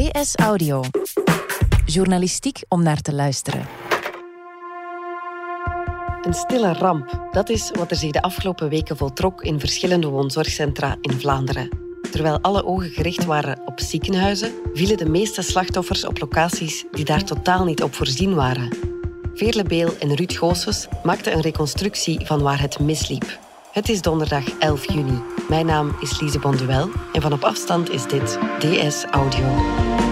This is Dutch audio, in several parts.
DS Audio. Journalistiek om naar te luisteren. Een stille ramp, dat is wat er zich de afgelopen weken voltrok in verschillende woonzorgcentra in Vlaanderen. Terwijl alle ogen gericht waren op ziekenhuizen, vielen de meeste slachtoffers op locaties die daar totaal niet op voorzien waren. Veerle Beel en Ruud Goossens maakten een reconstructie van waar het misliep. Het is donderdag 11 juni. Mijn naam is Lise Bonduel en van op afstand is dit DS Audio.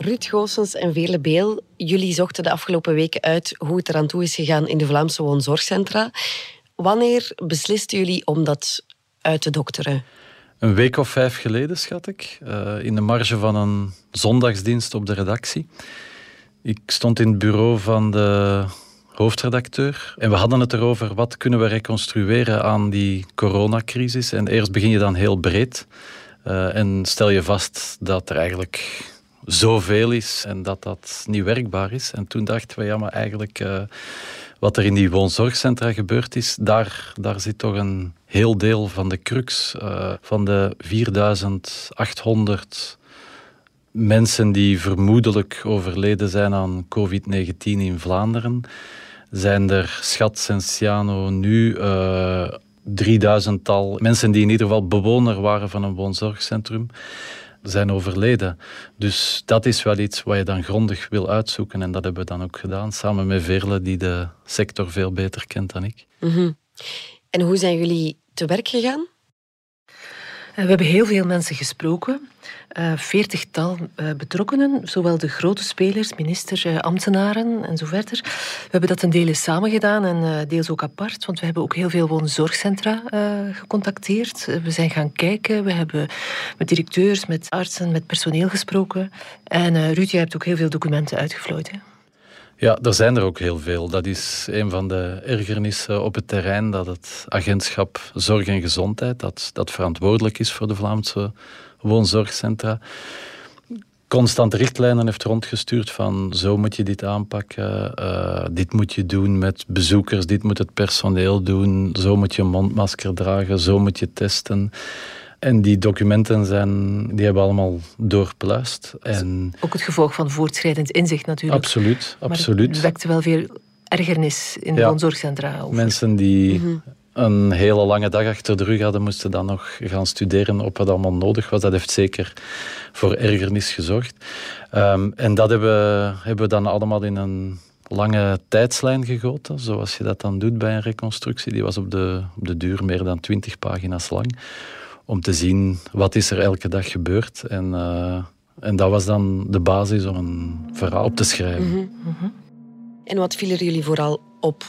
Ruud Goossens en Veerle Beel, jullie zochten de afgelopen weken uit hoe het eraan toe is gegaan in de Vlaamse woonzorgcentra. Wanneer beslisten jullie om dat uit te dokteren? Een week of vijf geleden, schat ik. Uh, in de marge van een zondagsdienst op de redactie. Ik stond in het bureau van de hoofdredacteur. En we hadden het erover wat kunnen we reconstrueren aan die coronacrisis. En eerst begin je dan heel breed. Uh, en stel je vast dat er eigenlijk zoveel is en dat dat niet werkbaar is. En toen dachten we, ja, maar eigenlijk uh, wat er in die woonzorgcentra gebeurd is, daar, daar zit toch een heel deel van de crux uh, van de 4800 mensen die vermoedelijk overleden zijn aan COVID-19 in Vlaanderen. Zijn er, schat Sensiano, nu uh, drieduizendtal mensen die in ieder geval bewoner waren van een woonzorgcentrum zijn overleden. Dus dat is wel iets wat je dan grondig wil uitzoeken. En dat hebben we dan ook gedaan, samen met Veerle, die de sector veel beter kent dan ik. -hmm. En hoe zijn jullie te werk gegaan? We hebben heel veel mensen gesproken, veertigtal uh, betrokkenen, zowel de grote spelers, ministers, ambtenaren en zo verder. We hebben dat een deel samen gedaan en deels ook apart, want we hebben ook heel veel woonzorgcentra gecontacteerd. we zijn gaan kijken, we hebben met directeurs, met artsen, met personeel gesproken. En Ruud, jij hebt ook heel veel documenten uitgevlooid. Ja, er zijn er ook heel veel. Dat is een van de ergernissen op het terrein, dat het agentschap Zorg en Gezondheid, dat, dat verantwoordelijk is voor de Vlaamse woonzorgcentra, constant richtlijnen heeft rondgestuurd van zo moet je dit aanpakken, uh, dit moet je doen met bezoekers, dit moet het personeel doen, zo moet je mondmasker dragen, zo moet je testen. En die documenten zijn, die hebben allemaal doorpluist. En ook het gevolg van voortschrijdend inzicht natuurlijk. Absoluut, absoluut. Maar het wekte wel veel ergernis in de ja, woonzorgcentra. Over. Mensen die mm -hmm. een hele lange dag achter de rug hadden, moesten dan nog gaan studeren op wat allemaal nodig was. Dat heeft zeker voor ergernis gezorgd. Um, en dat hebben, hebben we dan allemaal in een lange tijdslijn gegoten, zoals je dat dan doet bij een reconstructie. Die was op de, op de duur meer dan twintig pagina's lang om te zien wat is er elke dag gebeurd. En, uh, en dat was dan de basis om een verhaal op te schrijven. Mm -hmm. En wat vielen jullie vooral op?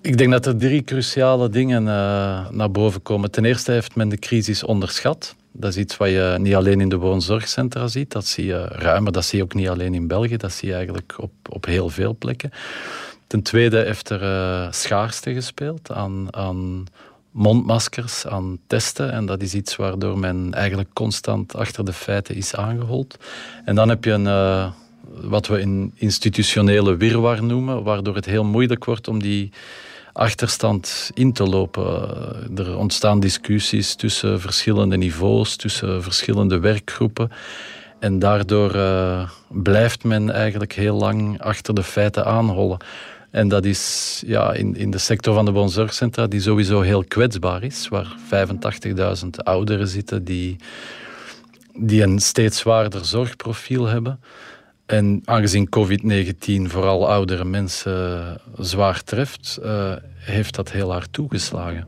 Ik denk dat er drie cruciale dingen uh, naar boven komen. Ten eerste heeft men de crisis onderschat. Dat is iets wat je niet alleen in de woonzorgcentra ziet. Dat zie je ruimer, dat zie je ook niet alleen in België. Dat zie je eigenlijk op, op heel veel plekken. Ten tweede heeft er uh, schaarste gespeeld aan, aan mondmaskers aan testen. En dat is iets waardoor men eigenlijk constant achter de feiten is aangehold. En dan heb je een, uh, wat we een institutionele wirwar noemen, waardoor het heel moeilijk wordt om die achterstand in te lopen. Er ontstaan discussies tussen verschillende niveaus, tussen verschillende werkgroepen. En daardoor uh, blijft men eigenlijk heel lang achter de feiten aanhollen. En dat is ja, in, in de sector van de woonzorgcentra, die sowieso heel kwetsbaar is, waar 85.000 ouderen zitten die, die een steeds zwaarder zorgprofiel hebben. En aangezien COVID-19 vooral oudere mensen zwaar treft, uh, heeft dat heel hard toegeslagen.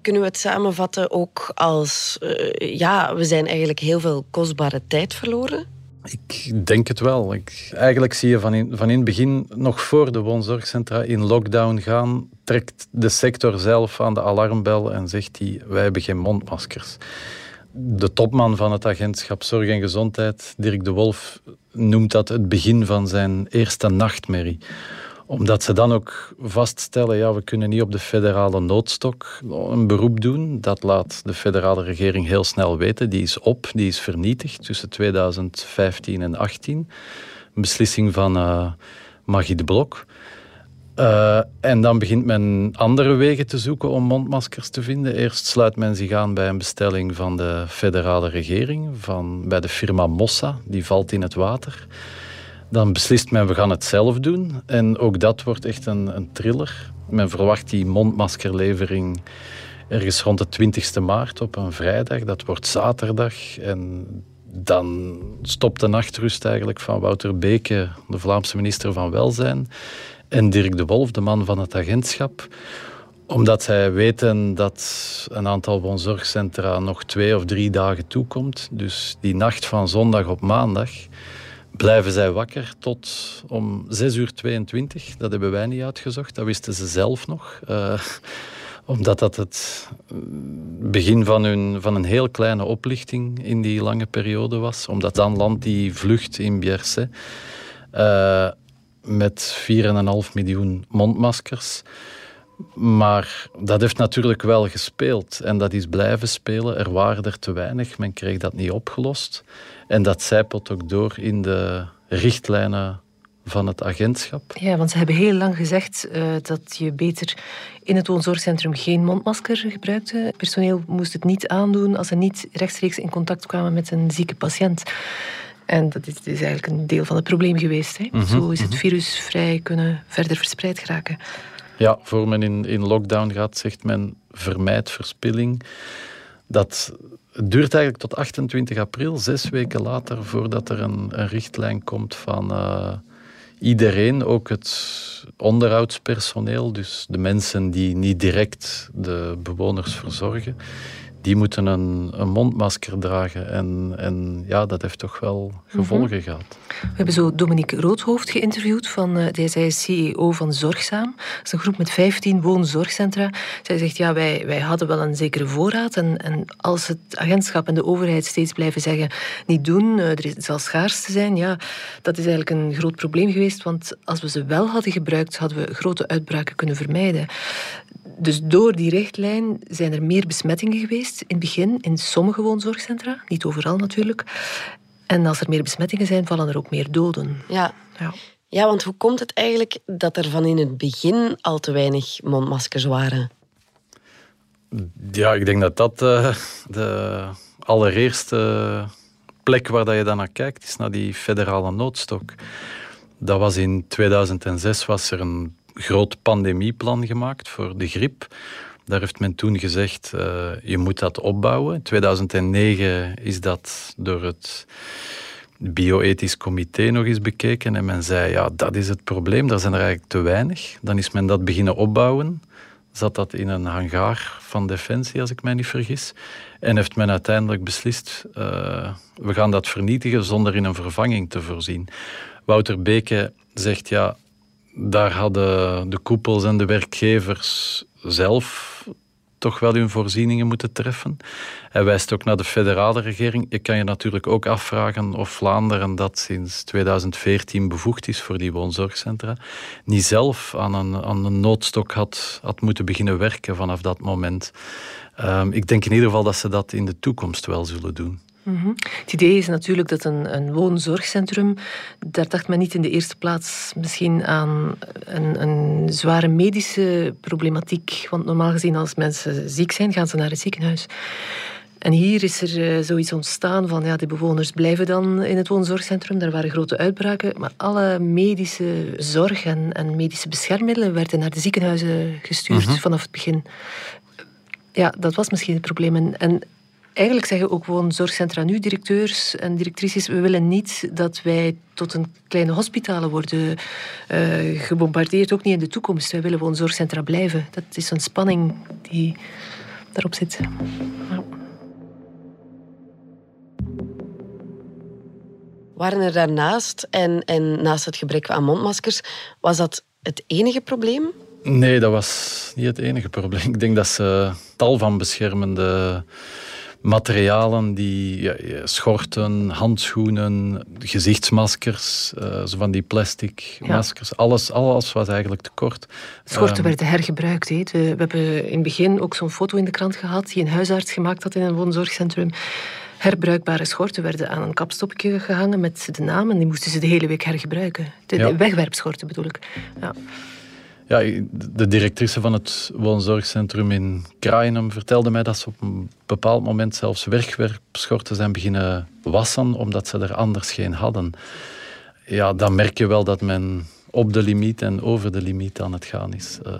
Kunnen we het samenvatten ook als, uh, ja, we zijn eigenlijk heel veel kostbare tijd verloren? Ik denk het wel. Ik, eigenlijk zie je van in, van in het begin, nog voor de woonzorgcentra in lockdown gaan, trekt de sector zelf aan de alarmbel en zegt hij, wij hebben geen mondmaskers. De topman van het agentschap Zorg en Gezondheid, Dirk de Wolf, noemt dat het begin van zijn eerste nachtmerrie Omdat ze dan ook vaststellen, ja, we kunnen niet op de federale noodstok een beroep doen. Dat laat de federale regering heel snel weten. Die is op, die is vernietigd tussen 2015 en 2018. Een beslissing van uh, Magie de Blok. Uh, en dan begint men andere wegen te zoeken om mondmaskers te vinden. Eerst sluit men zich aan bij een bestelling van de federale regering, van, bij de firma Mossa, die valt in het water. Dan beslist men, we gaan het zelf doen. En ook dat wordt echt een, een thriller. Men verwacht die mondmaskerlevering ergens rond de 20 maart op een vrijdag. Dat wordt zaterdag. En dan stopt de nachtrust eigenlijk van Wouter Beke, de Vlaamse minister van Welzijn en Dirk de Wolf, de man van het agentschap omdat zij weten dat een aantal woonzorgcentra nog twee of drie dagen toekomt. Dus die nacht van zondag op maandag blijven zij wakker tot om 6 uur 22. Dat hebben wij niet uitgezocht, dat wisten ze zelf nog. Uh, omdat dat het begin van, hun, van een heel kleine oplichting in die lange periode was. Omdat dan landt die vlucht in Bierse. Uh, met 4,5 miljoen mondmaskers. Maar dat heeft natuurlijk wel gespeeld en dat is blijven spelen. Er waren er te weinig, men kreeg dat niet opgelost. En dat zijpelt ook door in de richtlijnen van het agentschap. Ja, want ze hebben heel lang gezegd uh, dat je beter in het woonzorgcentrum geen mondmasker gebruikte. Het personeel moest het niet aandoen als ze niet rechtstreeks in contact kwamen met een zieke patiënt. En dat is, is, eigenlijk een deel van het probleem geweest. Hè. Mhm, Zo is het mhm. virus vrij kunnen verder verspreid geraken. Ja, voor men in, in lockdown gaat, zegt men vermijd verspilling. Dat duurt eigenlijk tot 28 april, zes weken later, voordat er een, richtlijn komt van uh, iedereen, ook het onderhoudspersoneel, dus de mensen die niet direct de bewoners verzorgen, die moeten een, een mondmasker dragen. En, en, ja, dat heeft toch wel gevolgen mhm. gehad. We hebben zo Dominique Roodhoofd geïnterviewd. Van, uh, zij is CEO van Zorgzaam. Dat is een groep met 15 woonzorgcentra. Zij zegt, ja, wij, wij hadden wel een zekere voorraad. En, en als het agentschap en de overheid steeds blijven zeggen, niet doen, uh, er zal schaarste zijn, ja, dat is eigenlijk een groot probleem geweest. Want als we ze wel hadden gebruikt, hadden we grote uitbraken kunnen vermijden. Dus door die richtlijn zijn er meer besmettingen geweest in het begin in sommige woonzorgcentra, niet overal natuurlijk. En als er meer besmettingen zijn, vallen er ook meer doden. Ja. ja. Ja, want hoe komt het eigenlijk dat er van in het begin al te weinig mondmaskers waren? Ja, ik denk dat dat uh, de allereerste plek waar dat je dan naar kijkt, is naar die federale noodstok. Dat was in 2006 was er een groot pandemieplan gemaakt voor de griep. Daar heeft men toen gezegd, uh, je moet dat opbouwen. In 2009 is dat door het bioethisch comité nog eens bekeken. En men zei, ja, dat is het probleem, daar zijn er eigenlijk te weinig. Dan is men dat beginnen opbouwen. Zat dat in een hangaar van Defensie, als ik mij niet vergis. En heeft men uiteindelijk beslist, uh, we gaan dat vernietigen zonder in een vervanging te voorzien. Wouter Beke zegt, ja, daar hadden de koepels en de werkgevers zelf toch wel hun voorzieningen moeten treffen. Hij wijst ook naar de federale regering. Je kan je natuurlijk ook afvragen of Vlaanderen, dat sinds 2014 bevoegd is voor die woonzorgcentra, niet zelf aan een, aan een noodstok had, had moeten beginnen werken vanaf dat moment. Um, ik denk in ieder geval dat ze dat in de toekomst wel zullen doen. Het idee is natuurlijk dat een, een woonzorgcentrum, daar dacht men niet in de eerste plaats misschien aan een, een, zware medische problematiek. Want normaal gezien als mensen ziek zijn, gaan ze naar het ziekenhuis. En hier is er uh, zoiets ontstaan van, ja, de bewoners blijven dan in het woonzorgcentrum. Daar waren grote uitbraken. Maar alle medische zorg en, en medische beschermmiddelen werden naar de ziekenhuizen gestuurd mhm. vanaf het begin. Ja, dat was misschien het probleem. en Eigenlijk zeggen ook gewoon zorgcentra nu, directeurs en directrices, we willen niet dat wij tot een kleine hospitalen worden uh, gebombardeerd, ook niet in de toekomst. Wij willen gewoon zorgcentra blijven. Dat is een spanning die daarop zit. Ja. Waren er daarnaast, en, en naast het gebrek aan mondmaskers, was dat het enige probleem? Nee, dat was niet het enige probleem. Ik denk dat ze tal van beschermende materialen die ja, schorten, handschoenen, gezichtsmaskers, uh, zo van die plastic maskers. Alles, alles was eigenlijk tekort. Schorten um, werden hergebruikt. He. We, we hebben in het begin ook zo'n foto in de krant gehad die een huisarts gemaakt had in een woonzorgcentrum. Herbruikbare schorten werden aan een kapstopje gehangen met de naam en die moesten ze de hele week hergebruiken. De, ja. de wegwerpschorten bedoel ik. Ja. Ja, de directrice van het woonzorgcentrum in Kraaienum vertelde mij dat ze op een bepaald moment zelfs wegwerpschorten zijn beginnen wassen, omdat ze er anders geen hadden. Ja, dan merk je wel dat men op de limiet en over de limiet aan het gaan is. Uh.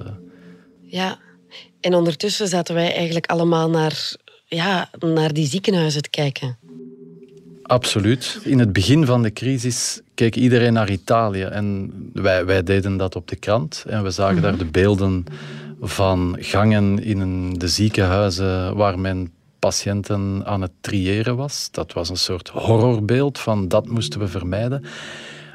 Ja, en ondertussen zaten wij eigenlijk allemaal naar, ja, naar die ziekenhuizen te kijken. Absoluut. In het begin van de crisis keek iedereen naar Italië. En wij, wij deden dat op de krant. En we zagen daar mhm. de beelden van gangen in de ziekenhuizen waar men patiënten aan het triëren was. Dat was een soort horrorbeeld van dat moesten we vermijden.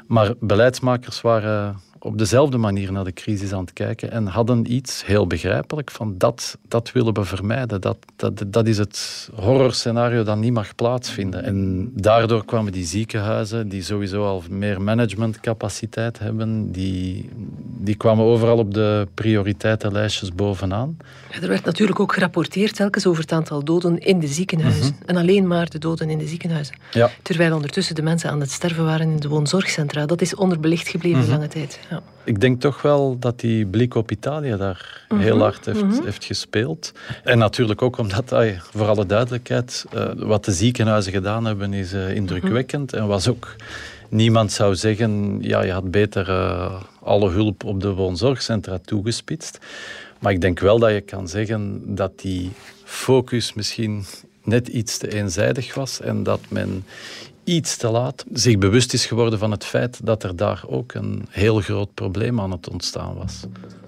Maar beleidsmakers waren op dezelfde manier naar de crisis aan het kijken en hadden iets heel begrijpelijk van dat, dat willen we vermijden. Dat, dat, dat is het horrorscenario dat niet mag plaatsvinden. En daardoor kwamen die ziekenhuizen, die sowieso al meer managementcapaciteit hebben, die, die kwamen overal op de prioriteitenlijstjes bovenaan. Er werd natuurlijk ook gerapporteerd telkens over het aantal doden in de ziekenhuizen. Mhm. En alleen maar de doden in de ziekenhuizen. Ja. Terwijl ondertussen de mensen aan het sterven waren in de woonzorgcentra. Dat is onderbelicht gebleven mm lange tijd. Ja. Ik denk toch wel dat die blik op Italië daar mhm, heel hard heeft, mhm. heeft, gespeeld. En natuurlijk ook omdat, ay, voor alle duidelijkheid, uh, wat de ziekenhuizen gedaan hebben is uh, indrukwekkend. En was ook, niemand zou zeggen, ja, je had beter uh, alle hulp op de woonzorgcentra toegespitst. Maar ik denk wel dat je kan zeggen dat die focus misschien net iets te eenzijdig was en dat men iets te laat zich bewust is geworden van het feit dat er daar ook een heel groot probleem aan het ontstaan was.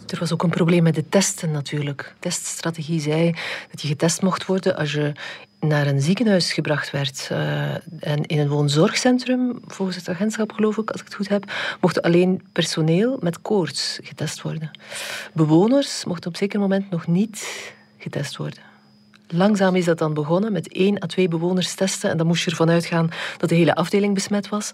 Er was ook een probleem met de testen natuurlijk. De teststrategie zei dat je getest mocht worden als je naar een ziekenhuis gebracht werd. Uh, en in een woonzorgcentrum, volgens het agentschap geloof ik, als ik het goed heb, mocht alleen personeel met koorts getest worden. Bewoners mochten op zeker moment nog niet getest worden. Langzaam is dat dan begonnen met één à twee bewoners testen. En dan moest je ervan uitgaan dat de hele afdeling besmet was.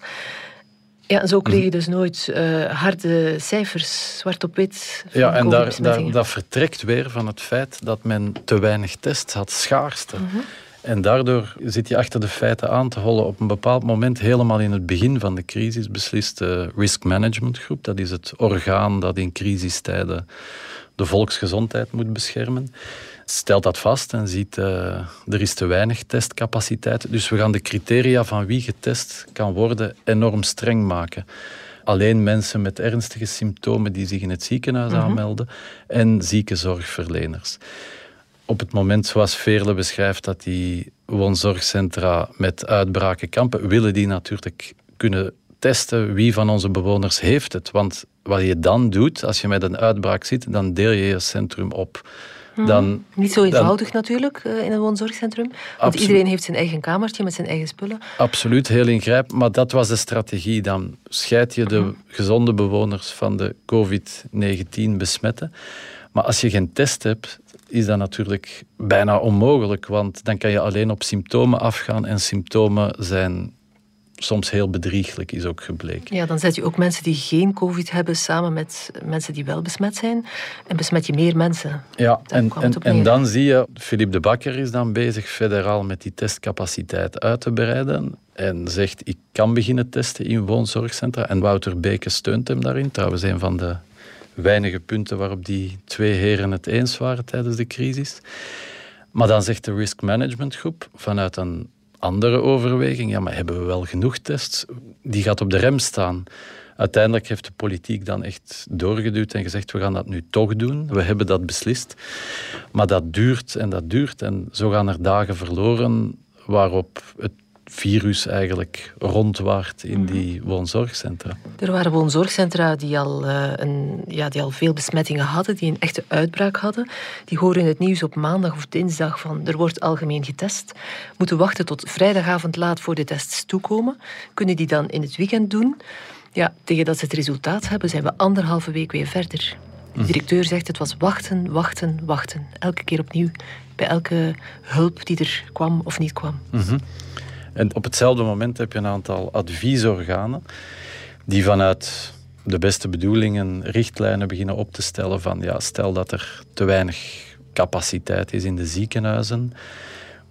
Ja, en zo kreeg je mhm. dus nooit uh, harde cijfers, zwart op wit. Ja, en daar, daar, dat vertrekt weer van het feit dat men te weinig test had, schaarste. Mhm. En daardoor zit je achter de feiten aan te hollen. Op een bepaald moment, helemaal in het begin van de crisis, beslist de Risk Management Groep, dat is het orgaan dat in crisistijden de volksgezondheid moet beschermen stelt dat vast en ziet uh, er is te weinig testcapaciteit. Dus we gaan de criteria van wie getest kan worden enorm streng maken. Alleen mensen met ernstige symptomen die zich in het ziekenhuis mhm. aanmelden en ziekenzorgverleners. Op het moment, zoals Veerle beschrijft, dat die woonzorgcentra met uitbraken kampen, willen die natuurlijk kunnen testen wie van onze bewoners heeft het. Want wat je dan doet, als je met een uitbraak zit, dan deel je je centrum op. Mhm. Dan, Niet zo eenvoudig natuurlijk eh, in een woonzorgcentrum. Want iedereen heeft zijn eigen kamertje met zijn eigen spullen. Absoluut, heel ingrijpend. Maar dat was de strategie. Dan scheid je de mhm. gezonde bewoners van de COVID-19 besmetten. Maar als je geen test hebt, is dat natuurlijk bijna onmogelijk. Want dan kan je alleen op symptomen afgaan. En symptomen zijn soms heel bedrieglijk is ook gebleken. Ja, dan zet je ook mensen die geen COVID hebben samen met mensen die wel besmet zijn. En besmet je meer mensen. Ja, en, en, en, dan zie je, Philippe de Bakker is dan bezig federaal met die testcapaciteit uit te breiden. En zegt, ik kan beginnen testen in woonzorgcentra. En Wouter Beke steunt hem daarin. Trouwens, een van de weinige punten waarop die twee heren het eens waren tijdens de crisis. Maar dan zegt de Risk Management Groep vanuit een andere overweging. Ja, maar hebben we wel genoeg tests? Die gaat op de rem staan. Uiteindelijk heeft de politiek dan echt doorgeduwd en gezegd: we gaan dat nu toch doen. We hebben dat beslist. Maar dat duurt en dat duurt. En zo gaan er dagen verloren waarop het virus eigenlijk rondwaart in mhm. die woonzorgcentra. Er waren woonzorgcentra die al, uh, een, ja, die al veel besmettingen hadden, die een echte uitbraak hadden. Die horen in het nieuws op maandag of dinsdag van er wordt algemeen getest. Moeten wachten tot vrijdagavond laat voor de tests toekomen. Kunnen die dan in het weekend doen? Ja, tegen dat ze het resultaat hebben, zijn we anderhalve week weer verder. De mhm. directeur zegt het was wachten, wachten, wachten. Elke keer opnieuw. bij elke hulp die er kwam of niet kwam. Mhm. En op hetzelfde moment heb je een aantal adviesorganen die vanuit de beste bedoelingen richtlijnen beginnen op te stellen van ja, stel dat er te weinig capaciteit is in de ziekenhuizen.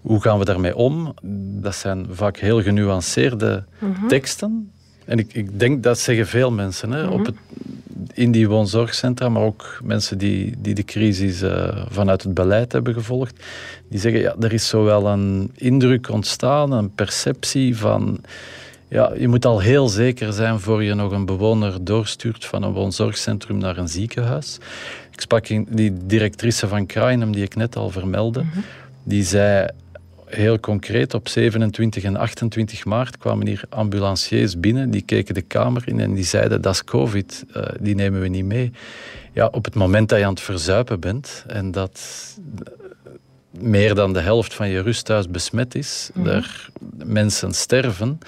Hoe gaan we daarmee om? Dat zijn vaak heel genuanceerde mhm. teksten. En ik, ik, denk dat zeggen veel mensen hè, op mhm. het, in die woonzorgcentra, maar ook mensen die, die de crisis uh, vanuit het beleid hebben gevolgd. Die zeggen, ja, er is zowel een indruk ontstaan, een perceptie van ja, je moet al heel zeker zijn voor je nog een bewoner doorstuurt van een woonzorgcentrum naar een ziekenhuis. Ik sprak in die directrice van Krainem, die ik net al vermeldde, mhm. die zei heel concreet op 27 en 28 maart kwamen hier ambulanciers binnen, die keken de kamer in en die zeiden dat is covid, uh, die nemen we niet mee. Ja, op het moment dat je aan het verzuipen bent en dat meer dan de helft van je rusthuis besmet is, mm er mensen sterven,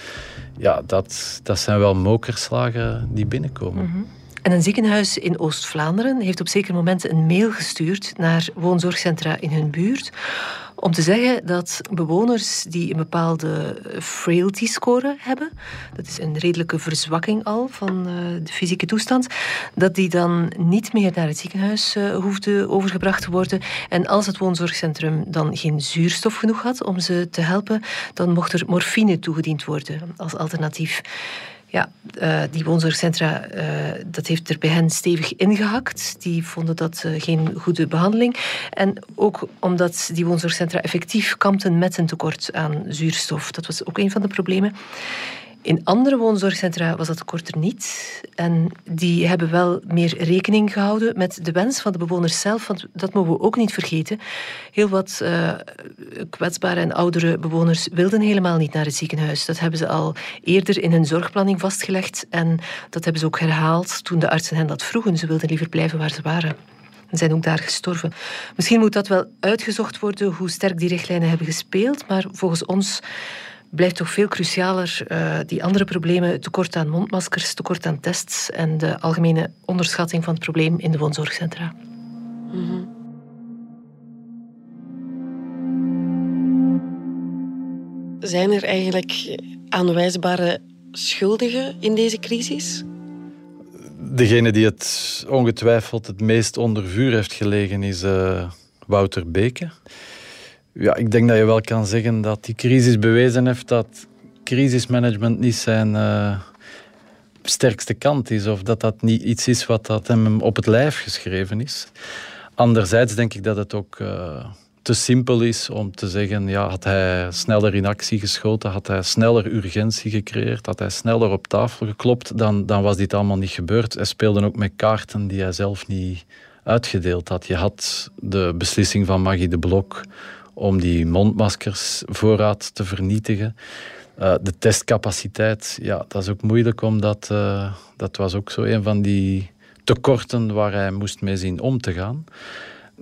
ja, dat, dat zijn wel mokerslagen die binnenkomen. Mhm. En een ziekenhuis in Oost-Vlaanderen heeft op zeker moment een mail gestuurd naar woonzorgcentra in hun buurt om te zeggen dat bewoners die een bepaalde frailty score hebben, dat is een redelijke verzwakking al van eh, de fysieke toestand, dat die dan niet meer naar het ziekenhuis uh, hoefde overgebracht te worden. En als het woonzorgcentrum dan geen zuurstof genoeg had om ze te helpen, dan mocht er morfine toegediend worden als alternatief. Ja, uh, die woonzorgcentra, uh, dat heeft er bij hen stevig ingehakt. Die vonden dat uh, geen goede behandeling. En ook omdat die woonzorgcentra effectief kampten met een tekort aan zuurstof. Dat was ook een van de problemen. In andere woonzorgcentra was dat tekort er niet. En die hebben wel meer rekening gehouden met de wens van de bewoners zelf. Want dat mogen we ook niet vergeten. Heel wat uh, kwetsbare en oudere bewoners wilden helemaal niet naar het ziekenhuis. Dat hebben ze al eerder in hun zorgplanning vastgelegd. En dat hebben ze ook herhaald toen de artsen hen dat vroegen. Ze wilden liever blijven waar ze waren en zijn ook daar gestorven. Misschien moet dat wel uitgezocht worden hoe sterk die richtlijnen hebben gespeeld, maar volgens ons blijft toch veel crucialer uh, die andere problemen, tekort aan mondmaskers, tekort aan tests en de algemene onderschatting van het probleem in de woonzorgcentra. Mm Zijn er eigenlijk aanwijsbare schuldigen in deze crisis? Degene die het ongetwijfeld het meest onder vuur heeft gelegen is uh, Wouter Beke. Ja, ik denk dat je wel kan zeggen dat die crisis bewezen heeft dat crisismanagement niet zijn uh, sterkste kant is. Of dat dat niet iets is wat dat hem op het lijf geschreven is. Anderzijds denk ik dat het ook uh, te simpel is om te zeggen, ja, had hij sneller in actie geschoten, had hij sneller urgentie gecreëerd, had hij sneller op tafel geklopt, dan, dan was dit allemaal niet gebeurd. Hij speelde ook met kaarten die hij zelf niet uitgedeeld had. Je had de beslissing van Maggie de Blok om die mondmaskersvoorraad te vernietigen. Uh, de testcapaciteit, ja, dat is ook moeilijk, omdat uh, dat was ook zo een van die tekorten waar hij moest mee zien om te gaan.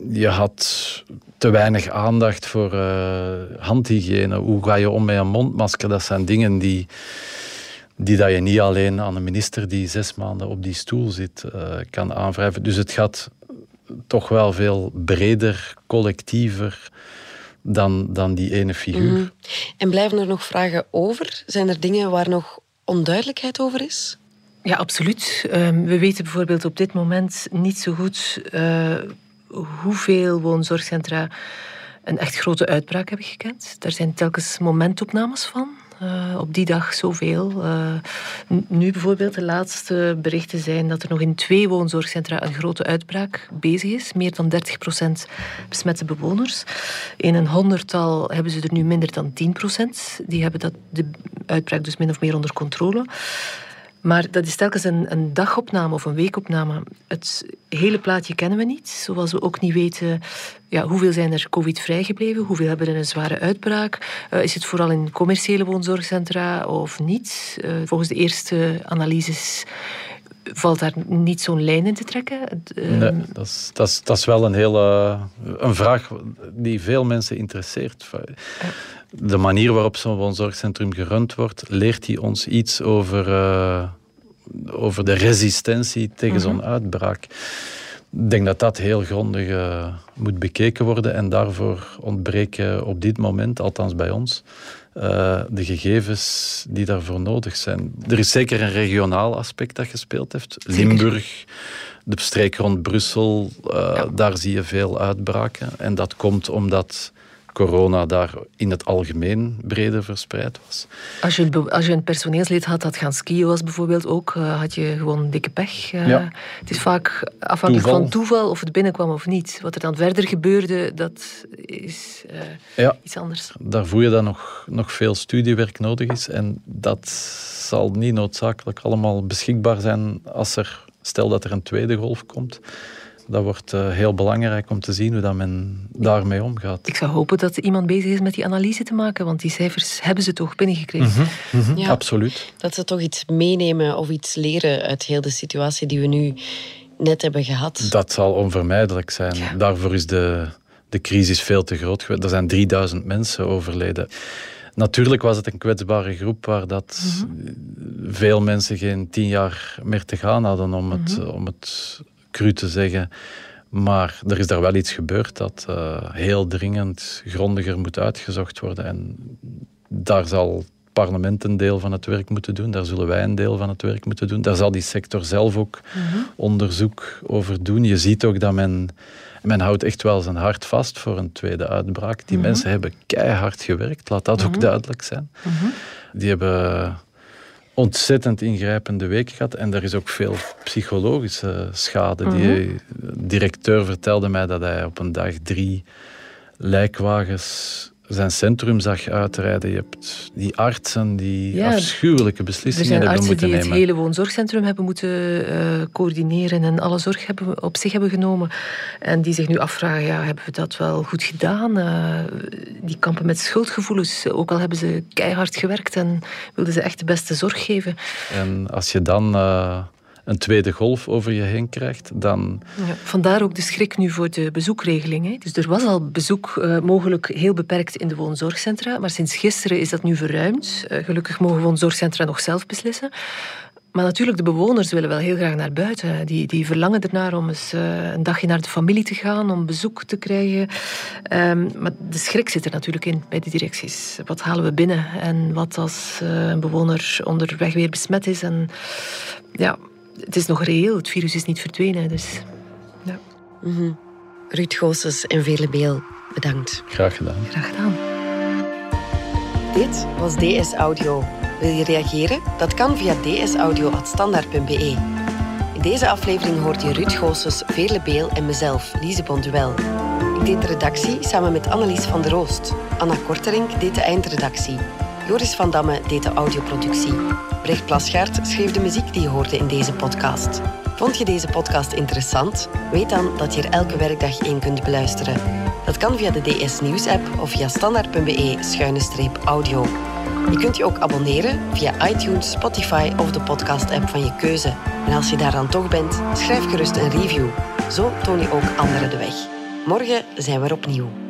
Je had te weinig aandacht voor uh, handhygiëne. Hoe ga je om met een mondmasker? Dat zijn dingen die, die dat je niet alleen aan een minister die zes maanden op die stoel zit kan aanwrijven. Dus het gaat toch wel veel breder, collectiever dan, dan die ene figuur. Mhm. En blijven er nog vragen over? Zijn er dingen waar nog onduidelijkheid over is? Ja, absoluut. Ehm, we weten bijvoorbeeld op dit moment niet zo goed uh, hoeveel woonzorgcentra een echt grote uitbraak hebben gekend. Daar zijn telkens momentopnames van. Uh, op die dag zoveel. Uh, nu bijvoorbeeld, de laatste berichten zijn dat er nog in twee woonzorgcentra een grote uitbraak bezig is. Meer dan 30% besmette bewoners. In een honderdtal hebben ze er nu minder dan 10%. Die hebben dat, de uitbraak dus min of meer onder controle. Maar dat is telkens een, een dagopname of een weekopname. Het hele plaatje kennen we niet. Zoals we ook niet weten ja, hoeveel zijn er covid vrijgebleven, hoeveel hebben er een zware uitbraak. Uh, is het vooral in commerciële woonzorgcentra of niet? Uh, volgens de eerste analyses valt daar niet zo'n lijn in te trekken? Nee, ehm, dat is, dat, is, dat is wel een hele een vraag die veel mensen interesseert. De manier waarop zo'n woonzorgcentrum gerund wordt, leert hij ons iets over, uh, over de resistentie tegen zo'n mhm. uitbraak. Ik denk dat dat heel grondig uh, moet bekeken worden en daarvoor ontbreken op dit moment, althans bij ons, uh, de gegevens die daarvoor nodig zijn. Er is zeker een regionaal aspect dat gespeeld heeft. Limburg, de streek rond Brussel, uh, ja. daar zie je veel uitbraken. En dat komt omdat corona daar in het algemeen breder verspreid was. Als je, als je een personeelslid had dat gaan skiën was bijvoorbeeld ook, uh, had je gewoon dikke pech. Uh, ja. Het is vaak afhankelijk toeval. van toeval of het binnenkwam of niet. Wat er dan verder gebeurde, dat is uh, ja. iets anders. Daar voel je dat nog, nog veel studiewerk nodig is. En dat zal niet noodzakelijk allemaal beschikbaar zijn als er, stel dat er een tweede golf komt dat wordt uh, heel belangrijk om te zien hoe dat men daarmee omgaat. Ik zou hopen dat iemand bezig is met die analyse te maken, want die cijfers hebben ze toch binnengekregen. Mm -hmm. ja, Absoluut. Dat ze toch iets meenemen of iets leren uit heel de situatie die we nu net hebben gehad. Dat zal onvermijdelijk zijn. Ja. Daarvoor is de, de crisis veel te groot geweest. Er zijn 3000 mensen overleden. Natuurlijk was het een kwetsbare groep waar dat mm -hmm. veel mensen geen tien jaar meer te gaan hadden om het, mm -hmm. om het cru te zeggen. Maar er is daar wel iets gebeurd dat uh, heel dringend grondiger moet uitgezocht worden. En daar zal het parlement een deel van het werk moeten doen. Daar zullen wij een deel van het werk moeten doen. Daar zal die sector zelf ook mm -hmm. onderzoek over doen. Je ziet ook dat men, men houdt echt wel zijn hart vast voor een tweede uitbraak. Die mm -hmm. mensen hebben keihard gewerkt, laat dat mm -hmm. ook duidelijk zijn. Die hebben ontzettend ingrijpende week gehad. En er is ook veel psychologische schade. Die mhm. directeur vertelde mij dat hij op een dag drie lijkwagens zijn centrum zag uitrijden. Je hebt die artsen die ja, afschuwelijke beslissingen hebben moeten nemen. Er zijn artsen die het hele woonzorgcentrum hebben moeten uh, coördineren en alle zorg hebben, op zich hebben genomen. En die zich nu afvragen, ja, hebben we dat wel goed gedaan? Uh, die kampen met schuldgevoelens, ook al hebben ze keihard gewerkt en wilden ze echt de beste zorg geven. En als je dan... Uh, een tweede golf over je heen krijgt, dan... Ja, vandaar ook de schrik nu voor de bezoekregeling. Hè. Dus er was al bezoek uh, mogelijk heel beperkt in de woonzorgcentra, maar sinds gisteren is dat nu verruimd. Uh, gelukkig mogen woonzorgcentra nog zelf beslissen. Maar natuurlijk, de bewoners willen wel heel graag naar buiten. Die, die verlangen ernaar om eens uh, een dagje naar de familie te gaan, om bezoek te krijgen. Um, maar de schrik zit er natuurlijk in bij de directies. Wat halen we binnen? En wat als een bewoner onderweg weer besmet is? En ja, het is nog reëel, het virus is niet verdwenen. Dus, ja. Mm -hmm. Ruud Goossens en Vele Beel, bedankt. Graag gedaan. Graag gedaan. Dit was DS Audio. Wil je reageren? Dat kan via dsaudio.standaard.be. In deze aflevering hoort je Ruud Goossens, Veerle Beel en mezelf, Lise Bonduel. Ik deed de redactie samen met Annelies van der Roost. Anna Korterink deed de eindredactie. Joris van Damme deed de audioproductie. Brecht Plasgaard schreef de muziek die je hoorde in deze podcast. Vond je deze podcast interessant? Weet dan dat je er elke werkdag één kunt beluisteren. Dat kan via de DS Nieuws app of via standaard.be-audio. Je kunt je ook abonneren via iTunes, Spotify of de podcast-app van je keuze. En als je daar dan toch bent, schrijf gerust een review. Zo toon je ook anderen de weg. Morgen zijn we er opnieuw.